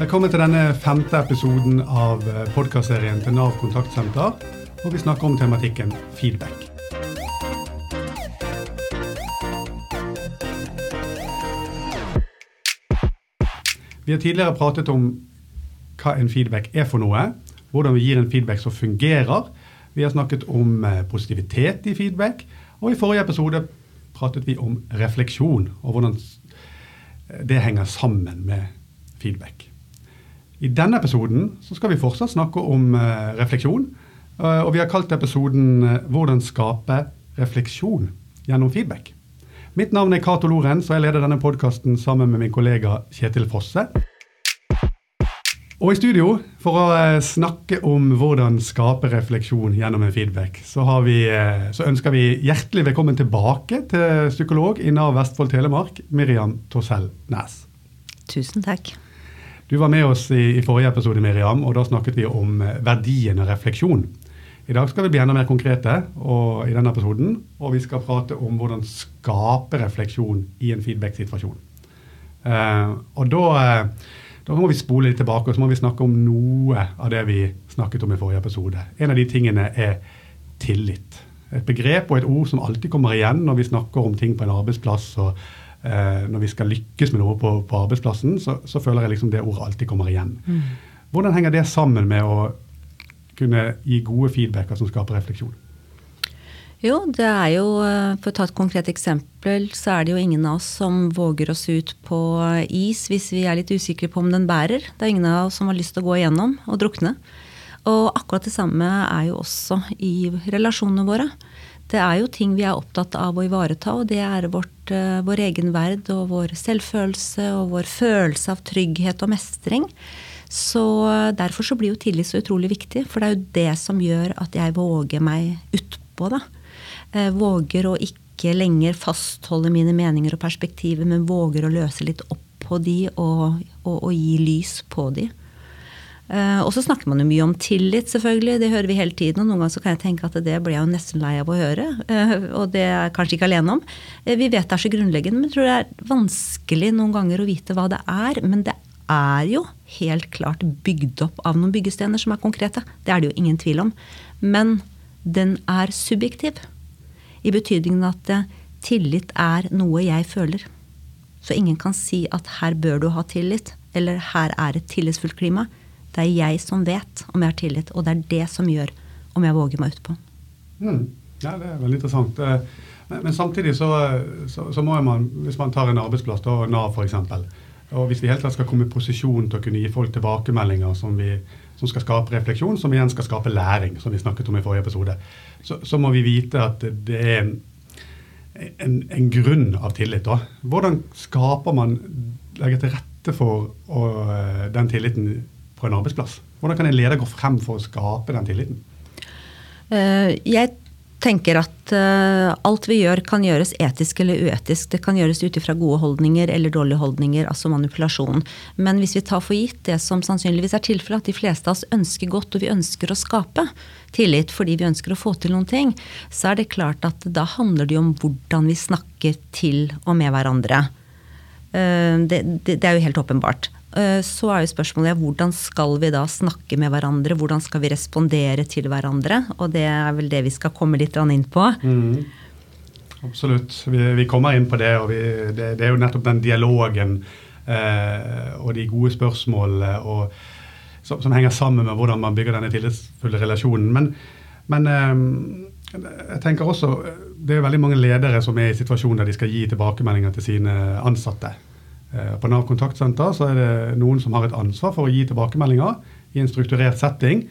Velkommen til denne femte episoden av podkastserien til Nav kontaktsenter, hvor vi snakker om tematikken feedback. Vi har tidligere pratet om hva en feedback er for noe, hvordan vi gir en feedback som fungerer. Vi har snakket om eh, positivitet i feedback, og i forrige episode pratet vi om refleksjon og hvordan det henger sammen med feedback. I denne episoden skal vi fortsatt snakke om uh, refleksjon. Uh, og vi har kalt episoden uh, 'Hvordan skape refleksjon gjennom feedback'. Mitt navn er Cato Lorentz, og jeg leder denne podkasten sammen med min kollega Kjetil Fosse. Og i studio, for å snakke om hvordan skape refleksjon gjennom en feedback, så, vi, så ønsker vi hjertelig velkommen tilbake til psykolog i Nav Vestfold Telemark, Miriam Torsell Næs. Tusen takk. Du var med oss i, i, forrige episode, Miriam, og da snakket vi om eh, verdien av refleksjon. I dag skal vi bli enda mer konkrete og, i denne episoden, og vi skal prate om hvordan skape refleksjon i en feedback-situasjon. Uh, og da, uh, da, må vi spole litt tilbake og så må vi snakke om noe av det vi snakket om i forrige episode. En av de tingene er tillit. Et begrep og et ord som alltid kommer igjen når vi snakker om ting på en arbeidsplass. og eh, når vi skal lykkes med noe på, på arbeidsplassen, så, så, føler jeg liksom det ordet alltid kommer igjen. Mm. Hvordan henger det sammen med å kunne gi gode feedbacker som skaper refleksjon? Jo, det er jo, eh, For å ta et konkret eksempel, så er det jo ingen av oss som våger oss ut på is hvis vi er litt usikre på om den bærer. Det er ingen av oss som har lyst til å gå igjennom og drukne. Og akkurat det samme er jo også i relasjonene våre. Det er jo ting vi er opptatt av å ivareta, og det er vårt, uh, vår egen verd og vår selvfølelse og vår følelse av trygghet og mestring. Så uh, derfor så blir jo tillit så utrolig viktig, for det er jo det som gjør at jeg våger meg utpå det. Uh, våger å ikke lenger fastholde mine meninger og perspektiver, men våger å løse litt opp på de og, og, og gi lys på de. Uh, og så snakker man jo mye om tillit, selvfølgelig. Det hører vi hele tiden. Og noen ganger så kan jeg tenke at det blir jeg jo nesten lei av å høre. Uh, og det er jeg kanskje ikke alene om. Uh, vi vet det er så grunnleggende, men jeg tror det er vanskelig noen ganger å vite hva det er. Men det er jo helt klart bygd opp av noen byggestener som er konkrete. Det er det jo ingen tvil om. Men den er subjektiv. I betydningen at tillit er noe jeg føler. Så ingen kan si at her bør du ha tillit, eller her er et tillitsfullt klima. Det er jeg som vet om jeg har tillit, og det er det som gjør om jeg våger meg utpå. Mm. Ja, det er veldig interessant. Eh, men, men samtidig så, så, så, må man, hvis man tar en arbeidsplass, da Nav f.eks., og hvis vi helt klart skal komme i posisjon til å kunne gi folk tilbakemeldinger som, vi, som skal skape refleksjon, som igjen skal skape læring, som vi snakket om i forrige episode, så, så må vi vite at det er en, en, grunn av tillit. da. Hvordan skaper man, legger til rette for å, eh, den tilliten på en arbeidsplass? Hvordan kan en leder gå frem for å skape den tilliten? Eh, jeg tenker at uh, alt vi gjør kan gjøres etisk eller uetisk. Det kan gjøres ut ifra gode holdninger eller dårlige holdninger, altså manipulasjon. Men hvis vi tar for gitt det som sannsynligvis er tilfellet, at de fleste av oss ønsker godt og vi ønsker å skape tillit fordi vi ønsker å få til noen ting, så er det klart at da handler det om hvordan vi snakker til og med hverandre. Uh, det, det, det er jo helt åpenbart. Eh, så er jo spørsmålet hvordan skal vi da snakke med hverandre? Hvordan skal vi respondere til hverandre? Og det er vel det vi skal komme litt inn på. Mm. Absolutt. Vi, vi, kommer inn på det, og vi, det, det, er jo nettopp den dialogen eh, og de gode spørsmålene og, som, som, henger sammen med hvordan man bygger denne tillitsfulle relasjonen. Men, men eh, jeg tenker også, det er jo veldig mange ledere som er i situasjoner der de skal gi tilbakemeldinger til sine ansatte. Eh, på Nav kontaktsenter så er det noen som har et ansvar for å gi tilbakemeldinger i en strukturert setting,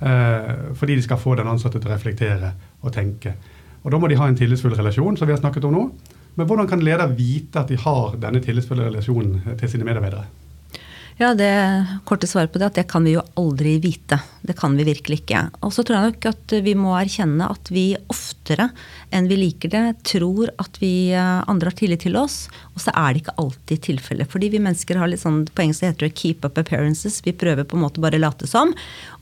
eh, fordi de skal få den ansatte til å reflektere og tenke. Og Da må de ha en tillitsfull relasjon, som vi har snakket om nå. Men hvordan kan leder vite at de har denne tillitsfulle relasjonen til sine medarbeidere? Ja, Det korte svaret på det er at det kan vi jo aldri vite. Det kan vi virkelig ikke. Og så tror jeg nok at vi må erkjenne at vi oftere enn vi liker det, tror at vi eh, andre har tillit til oss. Og så er det ikke alltid tilfellet. Fordi vi mennesker har litt sånn, på engelsk heter det 'keep up appearances'. Vi prøver på en måte bare late som.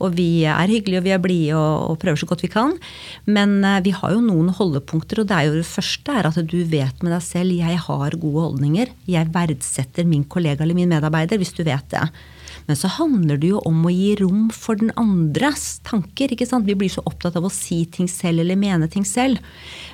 Og vi er hyggelige og vi er blide og, og, prøver så godt vi kan. Men uh, vi har jo noen holdepunkter, og det er jo det første er at du vet med deg selv 'jeg har gode holdninger'. Jeg verdsetter min kollega eller min medarbeider, hvis du vet det. Men så handler det jo om å gi rom for den andres tanker. ikke sant? Vi blir så opptatt av å si ting selv eller mene ting selv.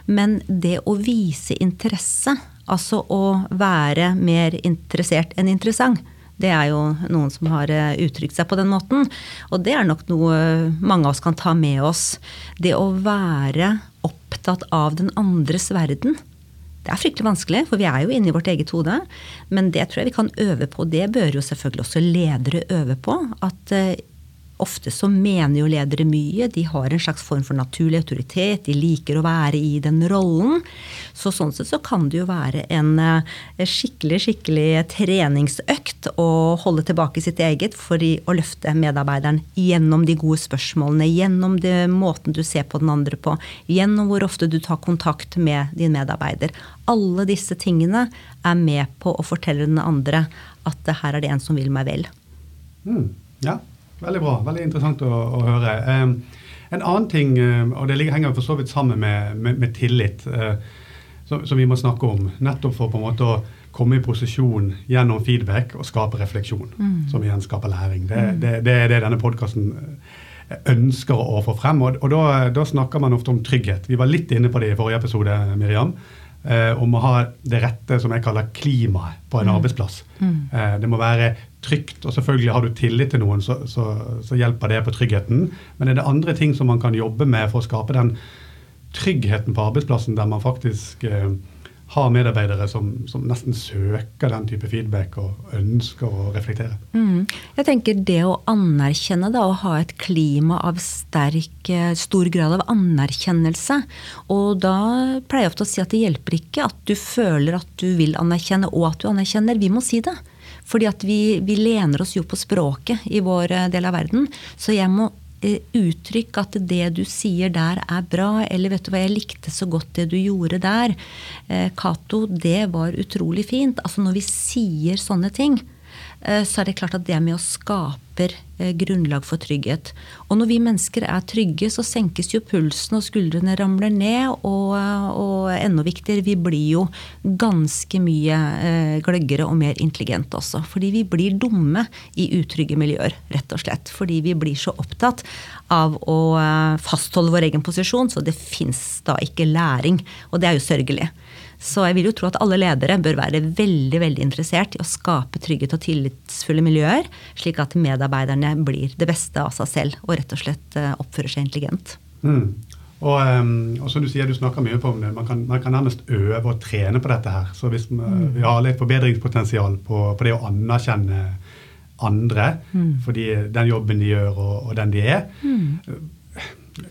Men det å vise interesse, altså å være mer interessert enn interessant, det er jo noen som har eh, uttrykt seg på den måten. Og det er nok noe mange av oss kan ta med oss. Det å være opptatt av den andres verden. Det er fryktelig vanskelig, for vi er jo inne i vårt eget hode. Men det tror jeg vi kan øve på. Det bør jo selvfølgelig også ledere øve på. At eh, Ofte så mener jo ledere mye. De har en slags form for naturlig autoritet. De liker å være i den rollen. Så sånn sett så kan det jo være en eh, skikkelig, skikkelig treningsøkt å holde tilbake sitt eget for å løfte medarbeideren gjennom de gode spørsmålene, gjennom det måten du ser på den andre på, gjennom hvor ofte du tar kontakt med din medarbeider. Alle disse tingene er med på å fortelle den andre at her er det en som vil meg vel. Mm, ja, Veldig bra. Veldig interessant å, å høre. En annen ting, og det henger for så vidt sammen med, med, med tillit, uh, som, som, vi må snakke om, nettopp for på en måte å komme i posisjon gjennom feedback og skape refleksjon, mm. som igjen skaper læring. Det, mm. det, det er det denne podkasten ønsker å få frem. Og, og da, da, snakker man ofte om trygghet. Vi var litt inne på det i forrige episode, Miriam. Eh, om å ha det rette som jeg kaller klimaet på en mm. arbeidsplass. Mm. Eh, det må være trygt. Og selvfølgelig har du tillit til noen, så, så, så, hjelper det på tryggheten. Men er det andre ting som man kan jobbe med for å skape den tryggheten på arbeidsplassen, der man faktisk eh, har medarbeidere som, som, nesten søker den type feedback og ønsker å reflektere? Mm. Jeg tenker det å anerkjenne, da, å ha et klima av sterk, eh, stor grad av anerkjennelse. Og da pleier jeg ofte å si at det hjelper ikke at du føler at du vil anerkjenne og at du anerkjenner. Vi må si det. Fordi at vi, vi lener oss jo på språket i vår eh, del av verden. Så jeg må eh, uttrykke at det du sier der er bra, eller vet du hva, jeg likte så godt det du gjorde der. Eh, Cato, det var utrolig fint. Altså når vi sier sånne ting, så er det klart at det med å skaper eh, grunnlag for trygghet. Og når vi mennesker er trygge, så senkes jo pulsen, og skuldrene ramler ned. Og, og enda viktigere, vi blir jo ganske mye eh, gløggere og mer intelligente også. Fordi vi blir dumme i utrygge miljøer, rett og slett. Fordi vi blir så opptatt av å fastholde vår egen posisjon, så det fins da ikke læring. Og det er jo sørgelig. Så jeg vil jo tro at alle ledere bør være veldig veldig interessert i å skape trygghet og tillitsfulle miljøer, slik at medarbeiderne blir det beste av seg selv og rett og slett eh, oppfører seg intelligent. Mm. Og, um, og, som du sier, du snakker mye på om det. Man kan, man kan nærmest øve og trene på dette her. Så hvis vi, mm. vi har litt forbedringspotensial på, på, det å anerkjenne andre mm. fordi den jobben de gjør og, og den de er, mm.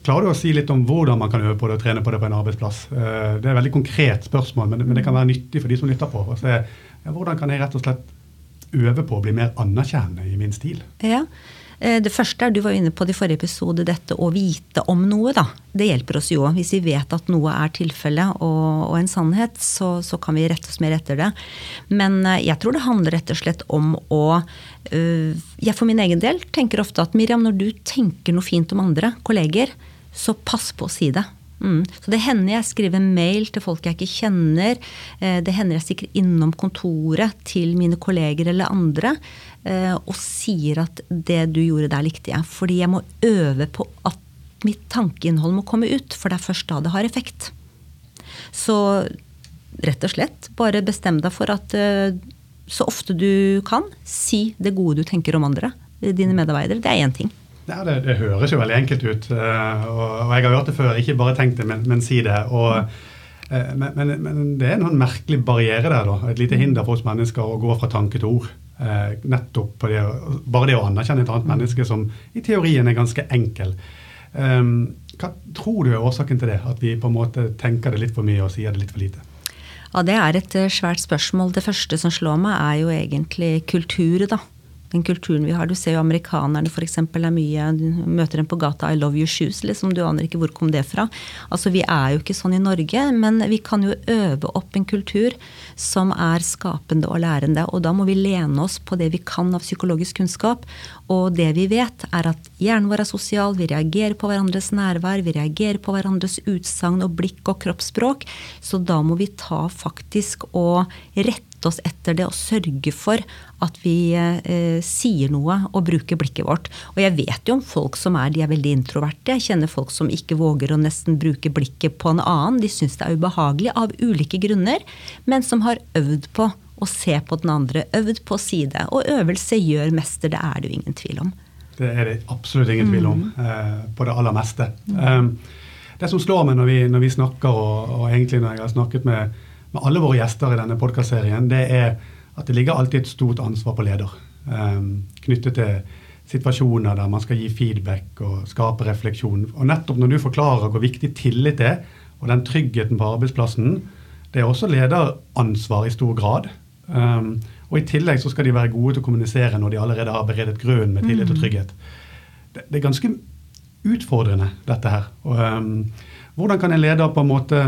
Klarer du å si litt om hvordan man kan øve på det og trene på det på en arbeidsplass? Eh, det er et veldig konkret spørsmål, men, det kan være nyttig for de som lytter på. Se, ja, hvordan kan jeg rett og slett øve på å bli mer anerkjennende i min stil? Ja, Eh, det første er, du var inne på det i forrige episode, dette å vite om noe. da. Det hjelper oss jo. Hvis vi vet at noe er tilfellet og, og, en sannhet, så, så, kan vi rette oss mer etter det. Men eh, jeg tror det handler rett og slett om å øh, Jeg for min egen del tenker ofte at Miriam, når du tenker noe fint om andre kolleger, så pass på å si det. Mm. Så det hender jeg skriver mail til folk jeg ikke kjenner. Det hender jeg stikker innom kontoret til mine kolleger eller andre Eh, og sier at det du gjorde der, likte jeg. Fordi jeg må øve på at mitt tankeinnhold må komme ut, for det er først da det har effekt. Så rett og slett, bare bestem deg for at eh, så ofte du kan, si det gode du tenker om andre, dine medarbeidere. Det er én ting. Ja, det, det, høres jo veldig enkelt ut. Og, og, jeg har hørt det før. Ikke bare tenk det, men, men si det. Og, men, men, men, det er noen merkelig barriere der. da, Et lite hinder for oss mennesker å gå fra tanke til ord. Eh, nettopp på det, bare det å anerkjenne et annet mm. menneske som i teorien er ganske enkel. Um, hva tror du er årsaken til det? At vi på en måte tenker det litt for mye og sier det litt for lite? Ja, Det er et eh, svært spørsmål. Det første som slår meg, er jo egentlig kultur. da den kulturen vi har. Du ser jo amerikanerne f.eks. er mye Du møter dem på gata 'I love your shoes', liksom. Du aner ikke hvor kom det fra. Altså, Vi er jo ikke sånn i Norge, men vi kan jo øve opp en kultur som er skapende og lærende. Og da må vi lene oss på det vi kan av psykologisk kunnskap. Og det vi vet, er at hjernen vår er sosial, vi reagerer på hverandres nærvær, vi reagerer på hverandres utsagn og blikk og kroppsspråk. Så da må vi ta faktisk og rette rette oss etter det og sørge for at vi eh, sier noe og bruker blikket vårt. Og jeg vet jo om folk som er, de er veldig introverte. Jeg kjenner folk som ikke våger å nesten bruke blikket på en annen. De syns det er ubehagelig av ulike grunner, men som har øvd på å se på den andre. Øvd på å si det. Og øvelse gjør mester, det er det jo ingen tvil om. Det er det absolutt ingen tvil om, mm. eh, på det aller meste. Mm. Um, det som slår meg når vi, når vi snakker, og, og, egentlig når jeg har snakket med, med alle våre gjester i denne podkastserien, det er at det ligger alltid et stort ansvar på leder. Um, knyttet til situasjoner der man skal gi feedback og skape refleksjon. Og nettopp når du forklarer hvor viktig tillit er, og den tryggheten på arbeidsplassen, det er også lederansvar i stor grad. Um, og I tillegg så skal de være gode til å kommunisere når de allerede har beredet grunnen med tillit og mm. trygghet. Det, det, er ganske utfordrende, dette her. Og, um, hvordan kan en leder på en måte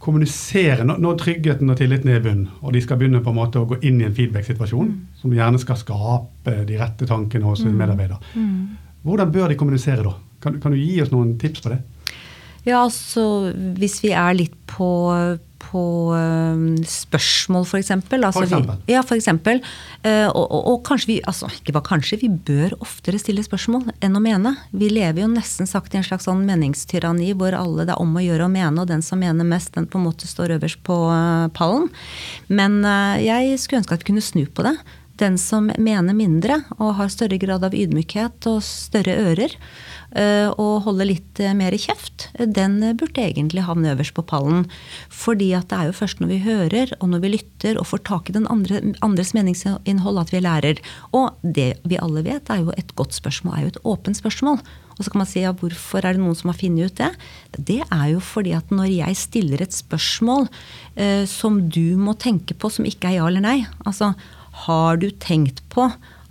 kommunisere når, når, tryggheten og tilliten er i bunn, og de skal begynne på en måte å gå inn i en feedback-situasjon mm. som gjerne skal skape de rette tankene hos en mm. medarbeider. Mm. Hvordan bør de kommunisere da? Kan, kan, du gi oss noen tips på det? Ja, altså hvis vi er litt på på uh, spørsmål, f.eks. Altså, for eksempel. Vi, ja, for eksempel. Uh, og, og, og, kanskje vi altså, ikke bare kanskje, vi bør oftere stille spørsmål enn å mene. Vi lever jo nesten sagt i en slags sånn meningstyranni hvor alle det er om å gjøre å mene, og den som mener mest, den på en måte står øverst på uh, pallen. Men jeg skulle ønske at vi kunne snu på det. Den som mener mindre og har større grad av ydmykhet og større ører, Eh, og holde litt eh, mer kjeft, den burde egentlig havne øverst på pallen. Fordi at det er jo først når vi hører og når vi lytter og får tak i den andre, andres meningsinnhold at vi lærer. Og det vi alle vet, er jo et godt spørsmål er jo et åpent spørsmål. Og så kan man si ja, hvorfor er det noen som har funnet ut det? Det er jo fordi at når jeg stiller et spørsmål eh, som du må tenke på, som ikke er ja eller nei Altså, har du tenkt på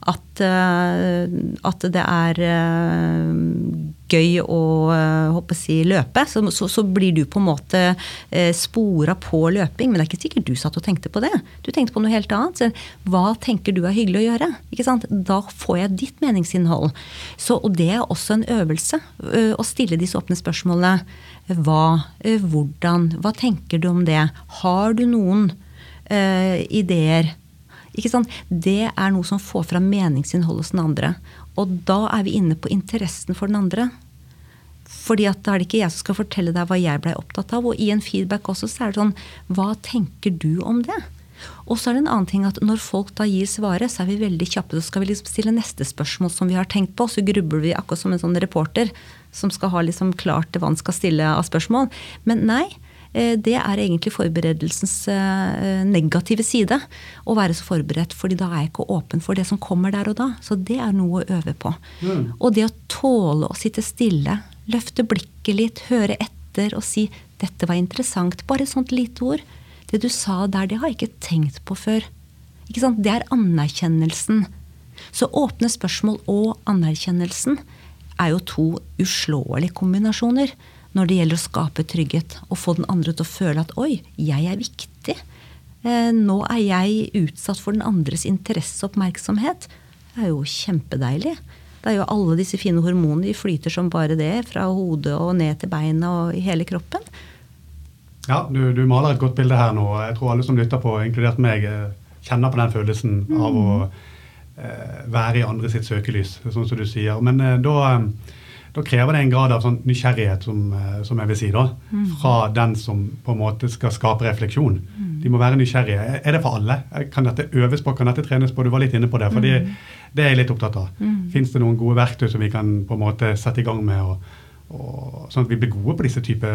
at, eh, at det er eh, gøy å håper eh, si, løpe, så, så, så, blir du på en måte spora på løping. Men det er ikke sikkert du satt og tenkte på det. Du tenkte på noe helt annet. Så hva tenker du er hyggelig å gjøre? Da får jeg ditt meningsinnhold. Og det er også en øvelse. Å stille disse åpne spørsmålene. Hva? Hvordan? Hva tenker du om det? Har du noen uh, ideer? Det er noe som får fram meningsinnhold hos den andre. Og da er vi inne på interessen for den andre. Fordi at da er det ikke jeg som skal fortelle deg hva jeg blei opptatt av. Og i en feedback også så er det sånn Hva tenker du om det? Og så er det en annen ting at når folk da gir svaret, så er vi veldig kjappe. Så skal vi liksom stille neste spørsmål som vi har tenkt på. Så grubler vi akkurat som en sånn reporter som skal ha liksom klart hva han skal stille av spørsmål. Men nei, det er egentlig forberedelsens eh, negative side. Å være så forberedt, fordi da er jeg ikke åpen for det som kommer der og da. Så det er noe å øve på. Mm. Og det å tåle å sitte stille, løfte blikket litt, høre etter og si 'dette var interessant', bare et sånt lite ord. Det du sa der, det har jeg ikke tenkt på før. Ikke sant? Det er anerkjennelsen. Så åpne spørsmål og anerkjennelsen er jo to uslåelige kombinasjoner når det gjelder å skape trygghet og få den andre til å føle at 'oi, jeg er viktig'. Eh, nå er jeg utsatt for den andres interesse og oppmerksomhet. Det er jo kjempedeilig. Det er jo alle disse fine hormonene de flyter som bare det, fra hodet og ned til beina og i hele kroppen. Ja, du, du maler et godt bilde her nå. Jeg tror alle som lytter på, inkludert meg, eh, kjenner på den følelsen mm. av å eh, være i andre sitt søkelys, sånn som du sier. Men eh, da eh, da krever det en grad av sånn nysgjerrighet, som, eh, som, jeg vil si, da, mm. fra den som på en måte skal skape refleksjon. Mm. De må være nysgjerrige. Er det for alle? Kan dette øves på? Kan dette trenes på? Du var litt inne på det. for mm. det er jeg litt opptatt av. Mm. Fins det noen gode verktøy som vi kan på en måte sette i gang med? Og, og, sånn at vi blir gode på disse type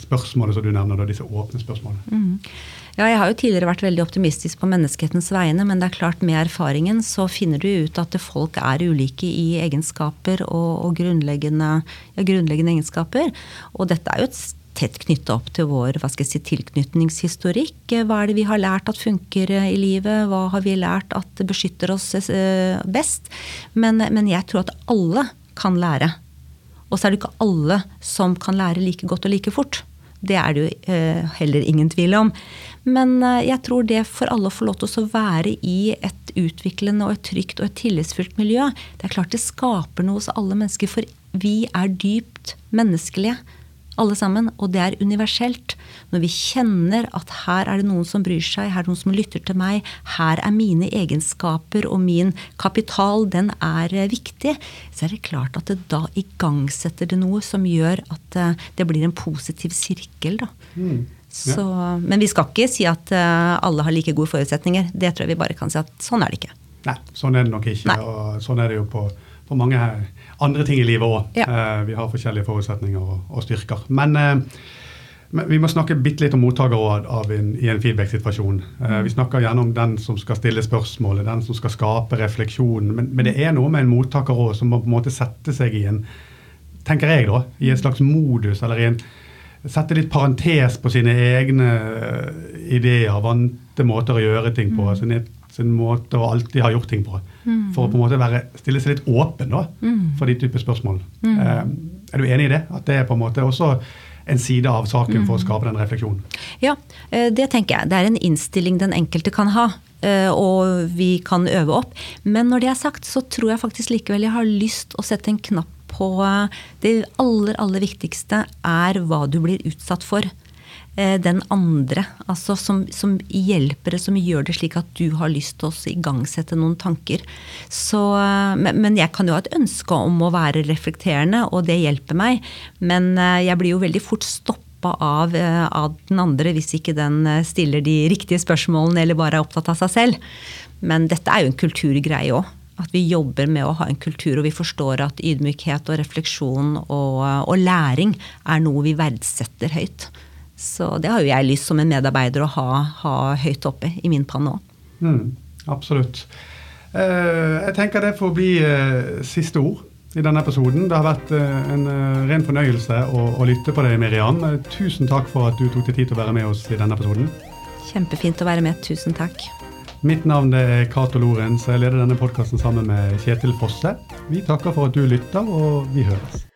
spørsmål som du nevner, da, disse åpne spørsmålene. Mm. Ja, jeg har jo tidligere vært veldig optimistisk på menneskehetens vegne, men det er klart med erfaringen så finner du ut at folk er ulike i egenskaper og, og grunnleggende, ja, grunnleggende, egenskaper. Og dette er jo et tett knytta opp til vår hva skal jeg si, tilknytningshistorikk. Hva er det vi har lært at funker i livet? Hva har vi lært at beskytter oss eh, best? Men, men jeg tror at alle kan lære. Og så er det ikke alle som kan lære like godt og like fort. Det er det jo eh, heller ingen tvil om. Men eh, jeg tror det for alle å få lov til å være i et utviklende og et trygt og et tillitsfullt miljø, det er klart det skaper noe hos alle mennesker. For vi er dypt menneskelige. Alle sammen, og det er universelt. Når vi kjenner at her er det noen som bryr seg, her er det noen som lytter til meg, her er mine egenskaper og min kapital, den er eh, viktig, så er det klart at det da igangsetter det noe som gjør at eh, det blir en positiv sirkel. da. Mm. Så, men vi skal ikke si at eh, alle har like gode forutsetninger. Det tror jeg vi bare kan si at sånn er det ikke. Nei, sånn er det nok ikke. Nei. og Sånn er det jo på, på mange andre ting i livet òg. Ja. Eh, vi har forskjellige forutsetninger og, og styrker. Men, eh, men, vi må snakke bitte litt om mottaker av en, i en feedback-situasjon. Eh, vi snakker gjerne om den som skal stille spørsmålet, den som skal skape refleksjonen. Men, men, det er noe med en mottaker òg som må på en måte sette seg i en tenker jeg da, i en slags modus eller i en sette litt parentes på sine egne eh, ideer, vante måter å gjøre ting på. Mm. Sin, sin, måte å alltid ha gjort ting på. Mm. For å på en måte være, stille seg litt åpen da, mm. for de typer spørsmål. Mm. Eh, er du enig i det? At det er på en måte også en side av saken for å skape den refleksjonen? Ja, eh, det tenker jeg. Det er en innstilling den enkelte kan ha. Eh, og vi kan øve opp. Men når det er sagt, så tror jeg faktisk likevel jeg har lyst å sette en knapp på Det aller, aller viktigste er hva du blir utsatt for. Eh, den andre, altså som, som hjelper som gjør det slik at du har lyst til å igangsette noen tanker. Så, eh, men jeg kan jo ha et ønske om å være reflekterende, og det hjelper meg. Men eh, jeg blir jo veldig fort stoppa av, av, den andre hvis ikke den stiller de riktige spørsmålene eller bare er opptatt av seg selv. Men dette er jo en kulturgreie òg. At vi jobber med å ha en kultur og vi forstår at ydmykhet og refleksjon og, og læring er noe vi verdsetter høyt. Så det har jo jeg lyst som en medarbeider å ha, ha høyt oppe i min panne òg. Mm, absolutt. Eh, jeg tenker det får bli eh, siste ord i denne episoden. Det har vært eh, en ren fornøyelse å, å, lytte på deg, Miriam. Tusen takk for at du tok deg tid til å være med oss i denne episoden. Kjempefint å være med. Tusen takk. Mitt navn er Cato Lorentz. Jeg leder denne podkasten sammen med Kjetil Fosse. Vi takker for at du lytter, og vi høres.